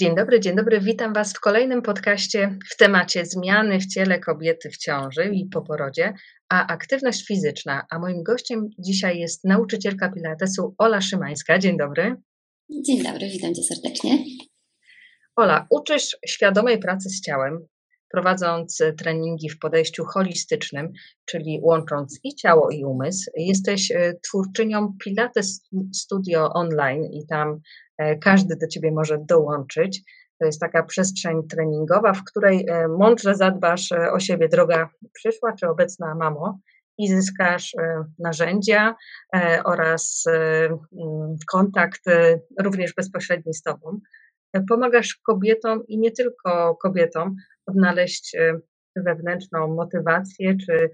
Dzień dobry, dzień dobry. Witam Was w kolejnym podcaście w temacie zmiany w ciele kobiety w ciąży i po porodzie, a aktywność fizyczna. A moim gościem dzisiaj jest nauczycielka Pilatesu Ola Szymańska. Dzień dobry. Dzień dobry, witam Cię serdecznie. Ola, uczysz świadomej pracy z ciałem, prowadząc treningi w podejściu holistycznym, czyli łącząc i ciało, i umysł. Jesteś e, twórczynią Pilates Studio Online i tam E, każdy do ciebie może dołączyć. To jest taka przestrzeń treningowa, w której e, mądrze zadbasz o siebie, droga przyszła czy obecna mamo, i zyskasz narzędzia oraz mm, kontakt również bezpośredni z tobą. Pomagasz kobietom i nie tylko kobietom odnaleźć wewnętrzną motywację, czy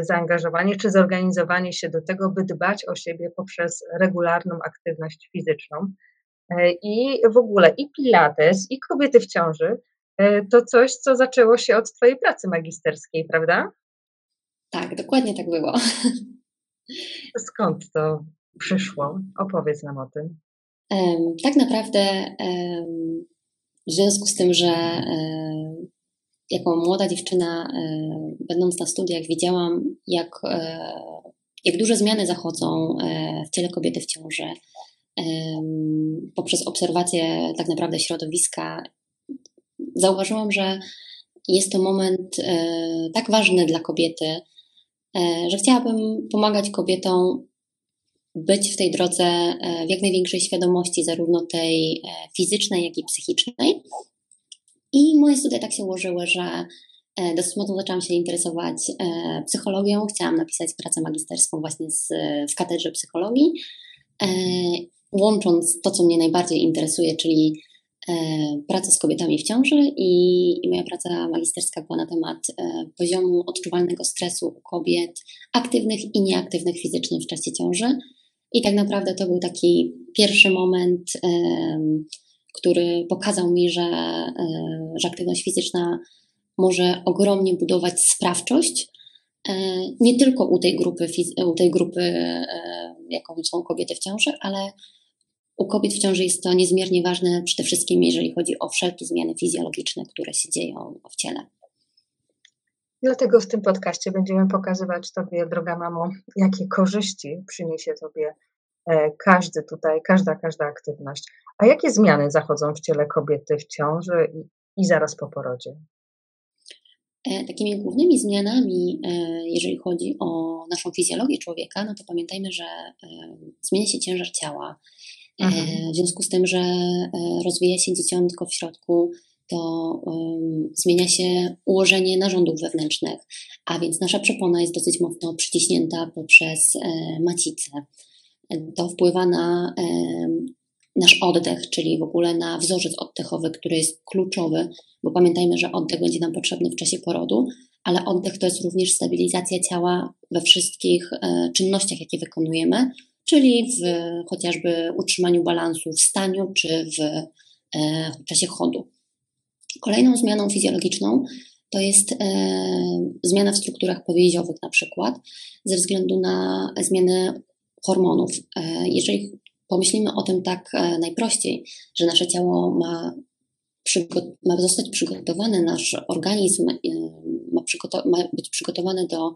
zaangażowanie, czy zorganizowanie się do tego, by dbać o siebie poprzez regularną aktywność fizyczną. E, i w ogóle i Pilates, i kobiety w ciąży e, to coś, co zaczęło się od Twojej pracy magisterskiej, prawda? Tak, dokładnie tak było. Skąd to przyszło? Opowiedz nam o tym. Um, tak naprawdę um, w związku z tym, że um, jako młoda dziewczyna, będąc na studiach, widziałam, jak, jak duże zmiany zachodzą w ciele kobiety w ciąży, poprzez obserwację tak naprawdę środowiska, zauważyłam, że jest to moment e, tak ważny dla kobiety, e, że chciałabym pomagać kobietom być w tej drodze e, w jak największej świadomości, zarówno tej fizycznej, jak i psychicznej. I moje studia tak się ułożyły, że dosyć mocno zaczęłam się interesować psychologią. Chciałam napisać pracę magisterską właśnie z, w katedrze psychologii łącząc to, co mnie najbardziej interesuje, czyli e, pracę z kobietami w ciąży i, i, moja praca magisterska była na temat e, poziomu odczuwalnego stresu u kobiet aktywnych i nieaktywnych fizycznie w czasie ciąży. I tak naprawdę to był taki pierwszy moment, e, który pokazał mi, że, że aktywność fizyczna może ogromnie budować sprawczość, nie tylko u tej grupy, u tej grupy jaką są kobiety w ciąży, ale u kobiet w ciąży jest to niezmiernie ważne, przede wszystkim jeżeli chodzi o wszelkie zmiany fizjologiczne, które się dzieją w ciele. Dlatego w tym podcaście będziemy pokazywać Tobie, droga mamo, jakie korzyści przyniesie Tobie e, każdy tutaj, każda, każda aktywność. A jakie zmiany zachodzą w ciele kobiety w ciąży i, zaraz po porodzie? E, takimi głównymi zmianami, e, jeżeli chodzi o naszą fizjologię człowieka, no to pamiętajmy, że zmienia się ciężar ciała, Mhm. E, w związku z tym, że e, rozwija się dzieciątko w środku, to um, zmienia się ułożenie narządów wewnętrznych, a więc nasza przepona jest dosyć mocno przyciśnięta poprzez e, macicę. To wpływa na e, nasz oddech, czyli w ogóle na wzorzec oddechowy, który jest kluczowy, bo pamiętajmy, że oddech będzie nam potrzebny w czasie porodu, ale oddech to jest również stabilizacja ciała we wszystkich e, czynnościach, jakie wykonujemy, czyli w chociażby utrzymaniu balansu w staniu czy w, e, w czasie chodu. Kolejną zmianą fizjologiczną to jest e, zmiana w strukturach powięziowych na przykład, ze względu na zmiany hormonów. E, jeżeli pomyślimy o tym tak najprościej, że nasze ciało ma, ma zostać przygotowane, nasz organizm ma, ma być przygotowany do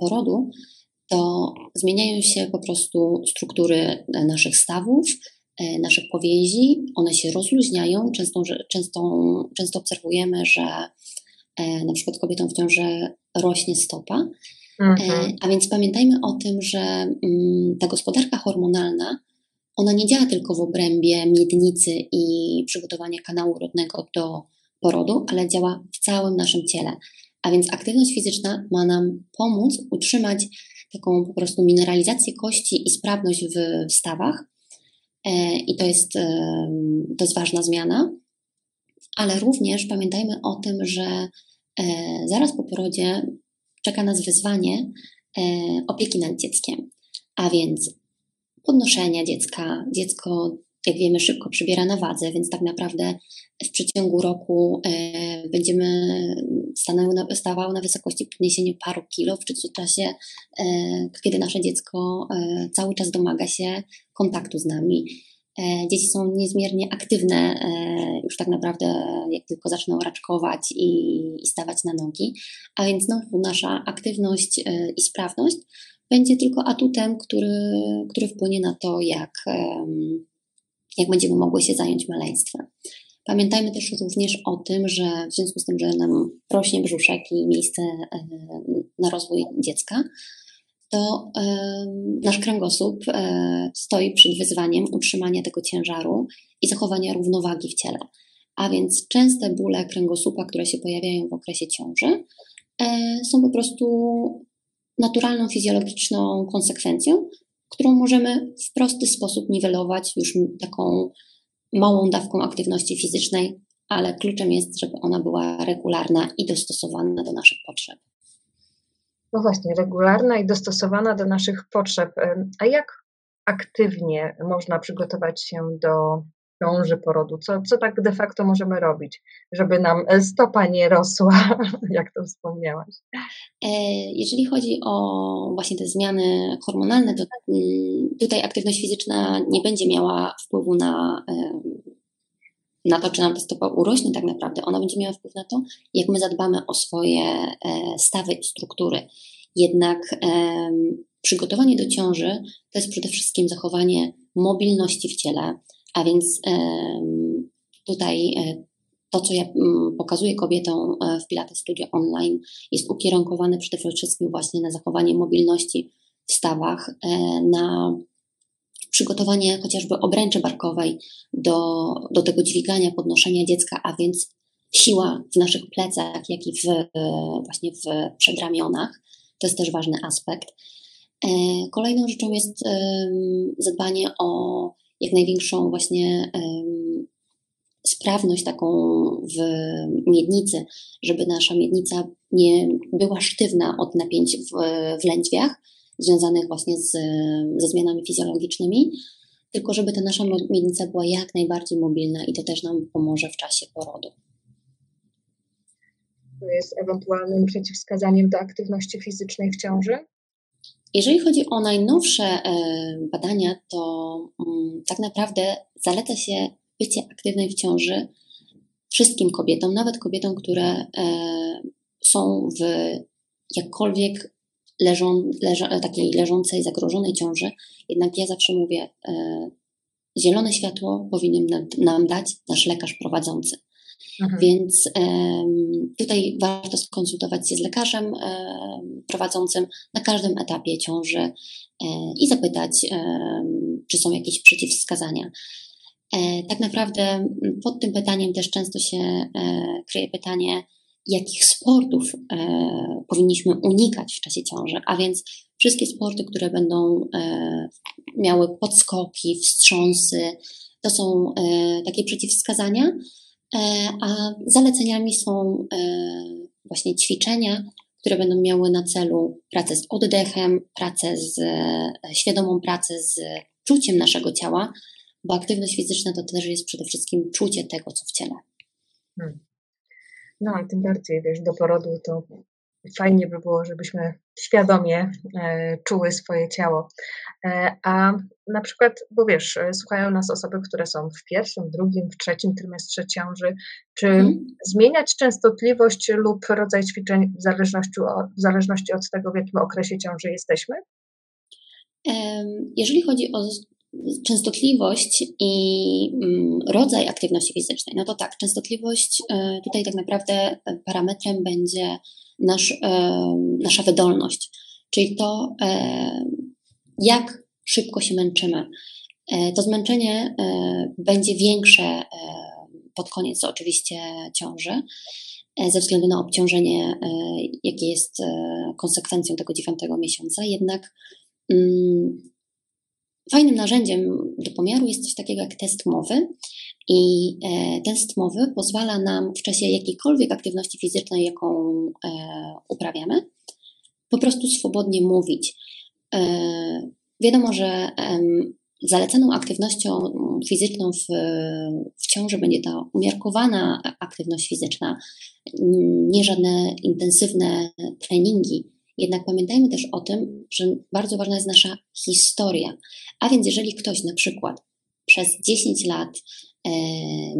porodu, to zmieniają się po prostu struktury naszych stawów, e, naszych powięzi, one się rozluźniają. Często, często, często obserwujemy, że e, na przykład kobietom w ciąży rośnie stopa. E, mhm. A więc pamiętajmy o tym, że mm, ta gospodarka hormonalna, ona nie działa tylko w obrębie miednicy i przygotowania kanału rodnego do porodu, ale działa w całym naszym ciele. A więc aktywność fizyczna ma nam pomóc utrzymać taką po prostu mineralizację kości i sprawność w stawach. E, I to jest, e, to jest ważna zmiana. Ale również pamiętajmy o tym, że e, zaraz po porodzie czeka nas wyzwanie opieki nad dzieckiem. A więc podnoszenia dziecka. Dziecko jak wiemy, szybko przybiera na wadze, więc tak naprawdę w przeciągu roku e, będziemy stawały na wysokości podniesienia paru kilo w czasie, e, kiedy nasze dziecko e, cały czas domaga się kontaktu z nami. Dzieci są niezmiernie aktywne już tak naprawdę, jak tylko zaczną raczkować i, i stawać na nogi, a więc znowu nasza aktywność i sprawność będzie tylko atutem, który, który wpłynie na to, jak, jak będziemy mogły się zająć maleństwem. Pamiętajmy też również o tym, że w związku z tym, że nam rośnie brzuszek i miejsce na rozwój dziecka, to nasz kręgosłup e, stoi przed wyzwaniem utrzymania tego ciężaru i zachowania równowagi w ciele. A więc częste bóle kręgosłupa, które się pojawiają w okresie ciąży, e, są po prostu naturalną fizjologiczną konsekwencją, którą możemy w prosty sposób niwelować już taką małą dawką aktywności fizycznej, ale kluczem jest, żeby ona była regularna i dostosowana do naszych potrzeb. No właśnie, regularna i dostosowana do naszych potrzeb. A jak aktywnie można przygotować się do ciąży, porodu? Co, co tak de facto możemy robić, żeby nam e, stopa nie rosła, jak to wspomniałaś? E, jeżeli chodzi o właśnie te zmiany hormonalne, to mm, tutaj aktywność fizyczna nie będzie miała wpływu na, na to, czy nam ta stopa urośnie tak naprawdę. Ona będzie miała wpływ na to, jak my zadbamy o swoje e, stawy i struktury. Jednak przygotowanie do ciąży to jest przede wszystkim zachowanie mobilności w ciele, a więc tutaj e, to, co ja mm, pokazuję kobietom e, w Pilates Studio Online, jest ukierunkowane przede wszystkim właśnie na zachowanie mobilności w stawach, e, na przygotowanie chociażby obręczy barkowej do, do tego dźwigania, podnoszenia dziecka, a więc siła w naszych plecach, jak i w, właśnie w przedramionach. To jest też ważny aspekt. Kolejną rzeczą jest zadbanie o jak największą właśnie sprawność taką w miednicy, żeby nasza miednica nie była sztywna od napięć w, w lędźwiach związanych właśnie z, ze zmianami fizjologicznymi, tylko żeby ta nasza miednica była jak najbardziej mobilna i to też nam pomoże w czasie porodu. To jest ewentualnym przeciwwskazaniem do aktywności fizycznej w ciąży? Jeżeli chodzi o najnowsze e, badania, to mm, tak naprawdę zaleca się bycie aktywnej w ciąży wszystkim kobietom, nawet kobietom, które e, są w jakkolwiek leżą, takiej leżącej, zagrożonej ciąży. Jednak ja zawsze mówię, e, zielone światło powinien nam dać nasz lekarz prowadzący. Mhm. Więc tutaj warto skonsultować się z lekarzem prowadzącym na każdym etapie ciąży e, i zapytać, czy są jakieś przeciwwskazania. E, tak naprawdę pod tym pytaniem też często się e, kryje pytanie, jakich sportów powinniśmy unikać w czasie ciąży, a więc wszystkie sporty, które będą miały podskoki, wstrząsy, to są takie przeciwwskazania, E, a zaleceniami są e, właśnie ćwiczenia, które będą miały na celu pracę z oddechem, pracę z e, świadomą pracę z czuciem naszego ciała, bo aktywność fizyczna to też jest przede wszystkim czucie tego, co w ciele. Hmm. No, a tym bardziej, wiesz, do porodu to fajnie by było, żebyśmy świadomie e, czuły swoje ciało. E, a na przykład, bo wiesz, e, słuchają nas osoby, które są w pierwszym, drugim, w trzecim trymestrze ciąży. Czy hmm. zmieniać częstotliwość lub rodzaj ćwiczeń w zależności, od, w zależności od tego, w jakim okresie ciąży jesteśmy? Jeżeli chodzi o częstotliwość i mm, rodzaj aktywności fizycznej, no to tak, częstotliwość tutaj tak naprawdę parametrem będzie nasz, nasza wydolność, czyli to, jak szybko się męczymy. E, to zmęczenie e, będzie większe e, pod koniec oczywiście ciąży, ze względu na obciążenie, jakie jest konsekwencją tego dziewiątego miesiąca. Jednak mm, fajnym narzędziem do pomiaru jest coś takiego jak test mowy. I e, test mowy pozwala nam w czasie jakiejkolwiek aktywności fizycznej, jaką e, uprawiamy, po prostu swobodnie mówić. E, wiadomo, że zalecaną aktywnością fizyczną w, w ciąży będzie ta umiarkowana aktywność fizyczna, nie żadne intensywne treningi. Jednak pamiętajmy też o tym, że bardzo ważna jest nasza historia. A więc jeżeli ktoś na przykład przez 10 lat e,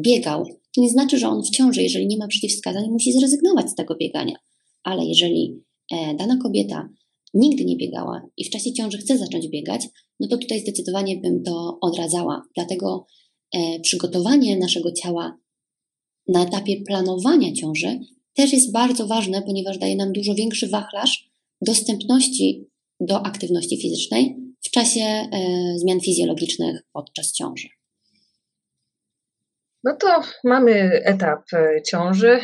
biegał, to nie znaczy, że on w ciąży, jeżeli nie ma przeciwwskazań, musi zrezygnować z tego biegania. Ale jeżeli e, dana kobieta nigdy nie biegała i w czasie ciąży chce zacząć biegać, no to tutaj zdecydowanie bym to odradzała. Dlatego e, przygotowanie naszego ciała na etapie planowania ciąży też jest bardzo ważne, ponieważ daje nam dużo większy wachlarz dostępności do aktywności fizycznej w czasie e, zmian fizjologicznych podczas ciąży. No to mamy etap e, ciąży,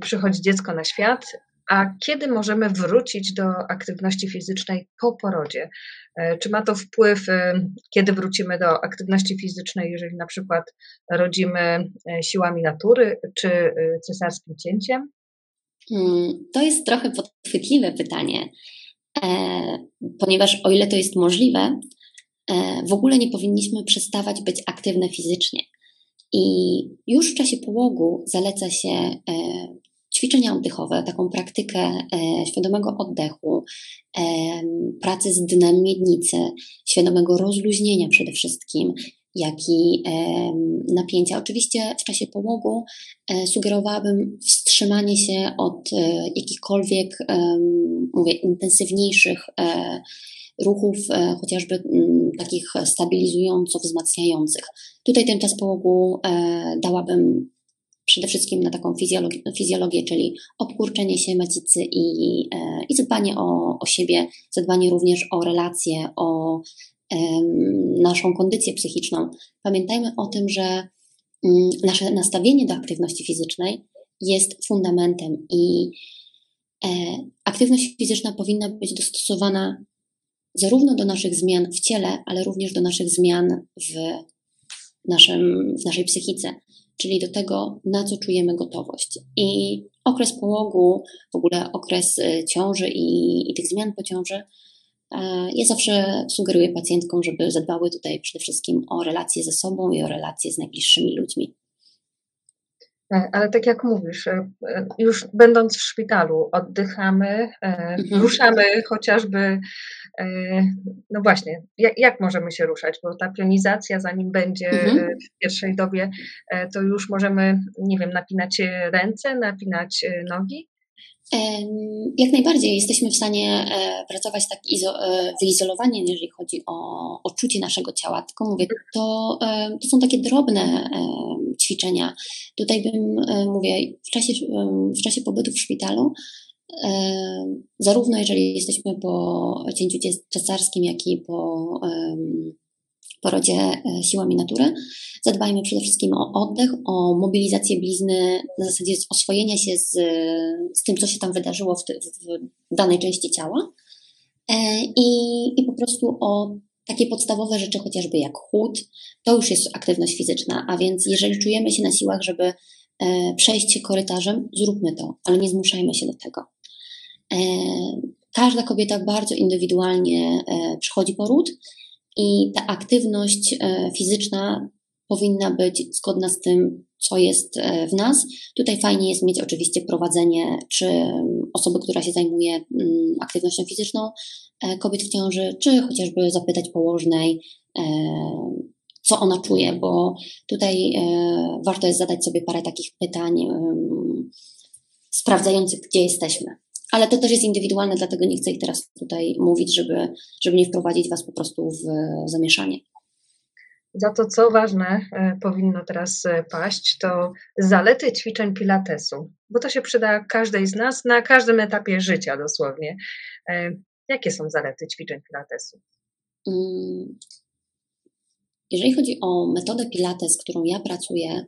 przychodzi dziecko na świat, a kiedy możemy wrócić do aktywności fizycznej po porodzie? E, czy ma to wpływ, e, kiedy wrócimy do aktywności fizycznej, jeżeli na przykład rodzimy e, siłami natury czy cesarskim cięciem? Hmm, to jest trochę podchwytliwe pytanie, ponieważ o ile to jest możliwe, w ogóle nie powinniśmy przestawać być aktywne fizycznie. I już w czasie połogu zaleca się ćwiczenia oddechowe, taką praktykę e, świadomego oddechu, e, pracy z dnem miednicy, świadomego rozluźnienia przede wszystkim, jak i e, napięcia. Oczywiście w czasie połogu sugerowałabym wstrzymanie się od jakichkolwiek, mówię, intensywniejszych ruchów, chociażby takich stabilizująco wzmacniających. Tutaj ten czas połogu dałabym przede wszystkim na taką fizjologię, fizjologię czyli obkurczenie się macicy i, e, i zadbanie o, o siebie, zadbanie również o relacje, o naszą kondycję psychiczną. Pamiętajmy o tym, że mm, nasze nastawienie do aktywności fizycznej jest fundamentem i e, aktywność fizyczna powinna być dostosowana zarówno do naszych zmian w ciele, ale również do naszych zmian w, naszym, w naszej psychice czyli do tego, na co czujemy gotowość. I okres połogu, w ogóle okres y, ciąży i, i tych zmian po ciąży, e, ja zawsze sugeruję pacjentkom, żeby zadbały tutaj przede wszystkim o relacje ze sobą i o relacje z najbliższymi ludźmi. E, ale tak jak mówisz, e, już będąc w szpitalu, oddychamy, mhm. ruszamy chociażby E, no właśnie, jak, jak, możemy się ruszać? Bo ta pionizacja, zanim będzie mhm. E, w pierwszej dobie, e, to już możemy, nie wiem, napinać ręce, napinać nogi? Jak najbardziej jesteśmy w stanie pracować tak wyizolowanie, jeżeli chodzi o, o czucie naszego ciała. Tylko mówię, to, to są takie drobne ćwiczenia. Tutaj bym, mówię, w czasie, w czasie pobytu w szpitalu zarówno jeżeli jesteśmy po cięciu cesarskim, jak i po porodzie e, siłami natury, zadbajmy przede wszystkim o oddech, o mobilizację blizny, na zasadzie oswojenia się z, z tym, co się tam wydarzyło w, w danej części ciała. E, i, i po prostu o takie podstawowe rzeczy, chociażby jak chłód, to już jest aktywność fizyczna, a więc jeżeli czujemy się na siłach, żeby e, przejść się korytarzem, zróbmy to, ale nie zmuszajmy się do tego. Każda kobieta bardzo indywidualnie przychodzi poród i ta aktywność e, fizyczna powinna być zgodna z tym, co jest w nas. Tutaj fajnie jest mieć oczywiście prowadzenie, czy osoby, która się zajmuje aktywnością fizyczną kobiet w ciąży, czy chociażby zapytać położnej, co ona czuje, bo tutaj warto jest zadać sobie parę takich pytań sprawdzających, gdzie jesteśmy ale to też jest indywidualne, dlatego nie chcę ich teraz tutaj mówić, żeby, żeby nie wprowadzić Was po prostu w zamieszanie. Za to, co ważne e, powinno teraz e, paść, to zalety ćwiczeń pilatesu, bo to się przyda każdej z nas na każdym etapie życia dosłownie. E, jakie są zalety ćwiczeń pilatesu? Mm, jeżeli chodzi o metodę pilates, którą ja pracuję,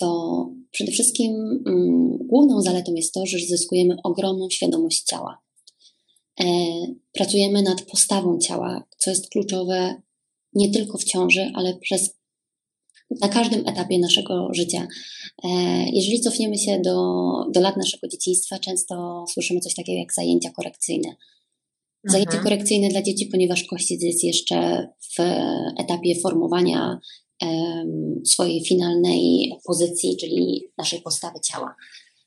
to przede wszystkim mm, główną zaletą jest to, że zyskujemy ogromną świadomość ciała. E, pracujemy nad postawą ciała, co jest kluczowe nie tylko w ciąży, ale przez, na każdym etapie naszego życia. E, jeżeli cofniemy się do, do lat naszego dzieciństwa, często słyszymy coś takiego jak zajęcia korekcyjne. Zajęcie mhm. korekcyjne dla dzieci, ponieważ kościec jest jeszcze w etapie formowania swojej finalnej pozycji, czyli naszej postawy ciała.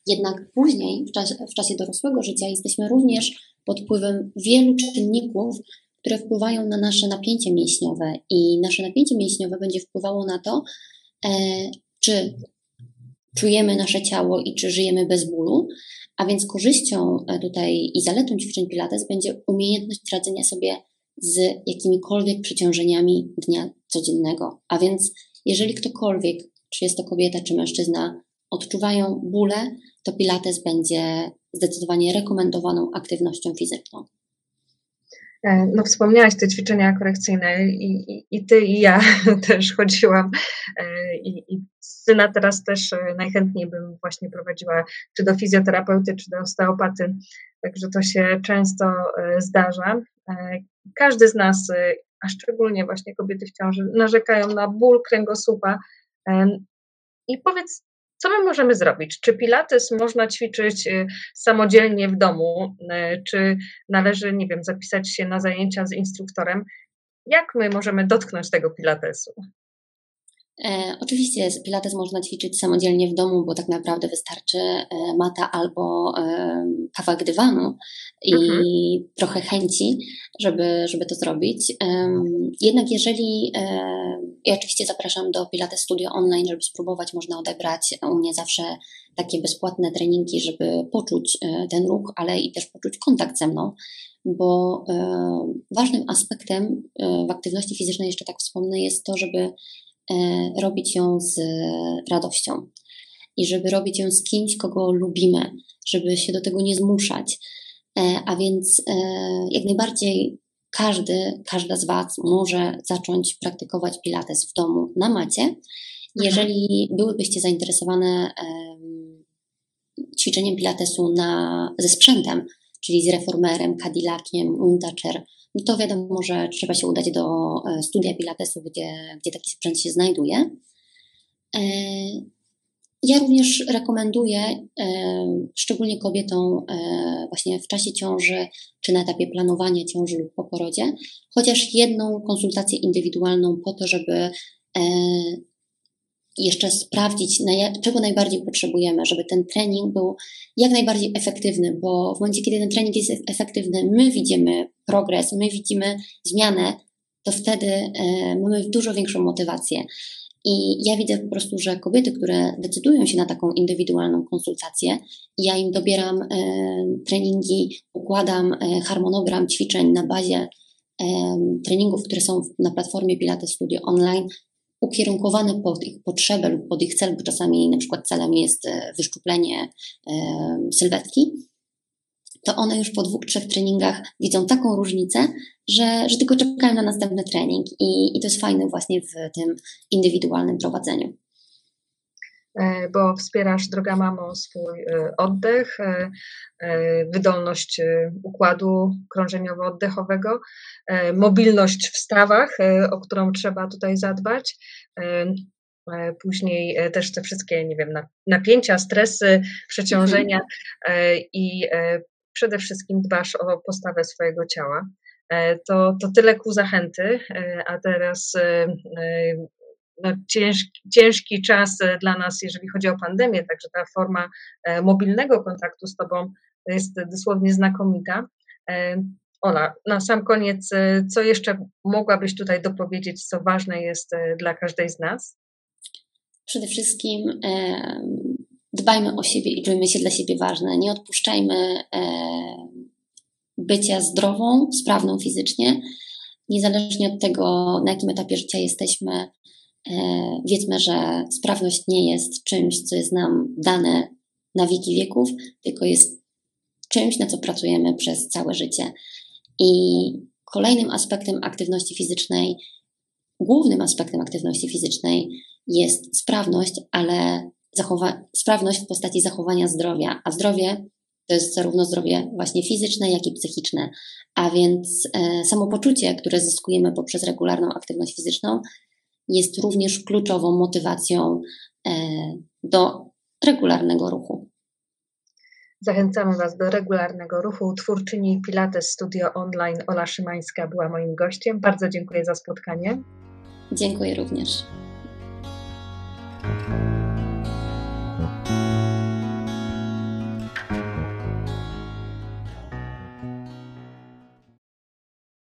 Jednak później, w czasie, w czasie dorosłego życia, jesteśmy również pod wpływem wielu czynników, które wpływają na nasze napięcie mięśniowe, i nasze napięcie mięśniowe będzie wpływało na to, e, czy czujemy nasze ciało i czy żyjemy bez bólu. A więc korzyścią e, tutaj i zaletą ćwiczeń Pilates będzie umiejętność radzenia sobie z jakimikolwiek przeciążeniami dnia codziennego. A więc jeżeli ktokolwiek, czy jest to kobieta, czy mężczyzna, odczuwają bóle, to Pilates będzie zdecydowanie rekomendowaną aktywnością fizyczną. E, no, wspomniałaś te ćwiczenia korekcyjne i, i, i ty i ja też chodziłam e, i, i syna teraz też e, najchętniej bym właśnie prowadziła czy do fizjoterapeuty, czy do osteopaty, także to się często zdarza. Każdy z nas, a szczególnie właśnie kobiety w ciąży, narzekają na ból kręgosłupa. I powiedz, co my możemy zrobić? Czy pilates można ćwiczyć y, samodzielnie w domu? Y, czy należy, nie wiem, zapisać się na zajęcia z instruktorem? Jak my możemy dotknąć tego pilatesu? E, oczywiście pilates można ćwiczyć samodzielnie w domu, bo tak naprawdę wystarczy e, mata albo e, kawałek dywanu i mhm. trochę chęci, żeby, żeby to zrobić. Jednak jeżeli, ja oczywiście zapraszam do Pilates Studio Online, żeby spróbować, można odebrać u mnie zawsze takie bezpłatne treningi, żeby poczuć ten ruch, ale i też poczuć kontakt ze mną bo ważnym aspektem w aktywności fizycznej, jeszcze tak wspomnę, jest to, żeby robić ją z radością i żeby robić ją z kimś, kogo lubimy, żeby się do tego nie zmuszać. E, a więc e, jak najbardziej każdy, każda z Was może zacząć praktykować pilates w domu na macie. Mhm. Jeżeli byłybyście zainteresowane ćwiczeniem pilatesu na, ze sprzętem, czyli z reformerem, Cadillaciem, Untacher, no to wiadomo, że trzeba się udać do e, studia Pilatesu, gdzie, gdzie taki sprzęt się znajduje. E, ja również rekomenduję, e, szczególnie kobietom właśnie w czasie ciąży, czy na etapie planowania ciąży lub po porodzie, chociaż jedną konsultację indywidualną po to, żeby jeszcze sprawdzić, czego najbardziej potrzebujemy, żeby ten trening był jak najbardziej efektywny, bo w momencie, kiedy ten trening jest efektywny, my widzimy progres, my widzimy zmianę, to wtedy e, mamy dużo większą motywację. I ja widzę po prostu, że kobiety, które decydują się na taką indywidualną konsultację, ja im dobieram e, treningi, układam e, harmonogram ćwiczeń na bazie treningów, które są na platformie Pilates Studio Online, ukierunkowane pod ich potrzebę lub pod ich cel, bo czasami na przykład celem jest e, wyszczuplenie e, sylwetki, to one już po dwóch, trzech treningach widzą taką różnicę, że, że tylko czekają na następny trening i, i to jest fajne właśnie w tym indywidualnym prowadzeniu. E, bo wspierasz, droga mamo, swój e, oddech, e, wydolność układu krążeniowo-oddechowego, mobilność w stawach, o którą trzeba tutaj zadbać. Później też te wszystkie, nie wiem, napięcia, stresy, przeciążenia i przede wszystkim dbasz o postawę swojego ciała. To, to tyle ku zachęty, a teraz ciężki, ciężki czas e, dla nas, jeżeli chodzi o pandemię, także ta forma e, mobilnego kontaktu z Tobą jest dosłownie znakomita. E, Ola, na sam koniec, co jeszcze mogłabyś tutaj dopowiedzieć, co ważne jest dla każdej z nas? Przede wszystkim dbajmy o siebie i czujmy się dla siebie ważne. Nie odpuszczajmy bycia zdrową, sprawną fizycznie, niezależnie od tego, na jakim etapie życia jesteśmy, wiedzmy, że sprawność nie jest czymś, co jest nam dane na wieki wieków, tylko jest czymś, na co pracujemy przez całe życie. I kolejnym aspektem aktywności fizycznej, głównym aspektem aktywności fizycznej jest sprawność, ale zachowa- sprawność w postaci zachowania zdrowia, a zdrowie to jest zarówno zdrowie właśnie fizyczne, jak i psychiczne. A więc e, samopoczucie, które zyskujemy poprzez regularną aktywność fizyczną, jest również kluczową motywacją e, do regularnego ruchu. Zachęcamy Was do regularnego ruchu. Twórczyni Pilates Studio Online Ola Szymańska była moim gościem. Bardzo dziękuję za spotkanie. Dziękuję również.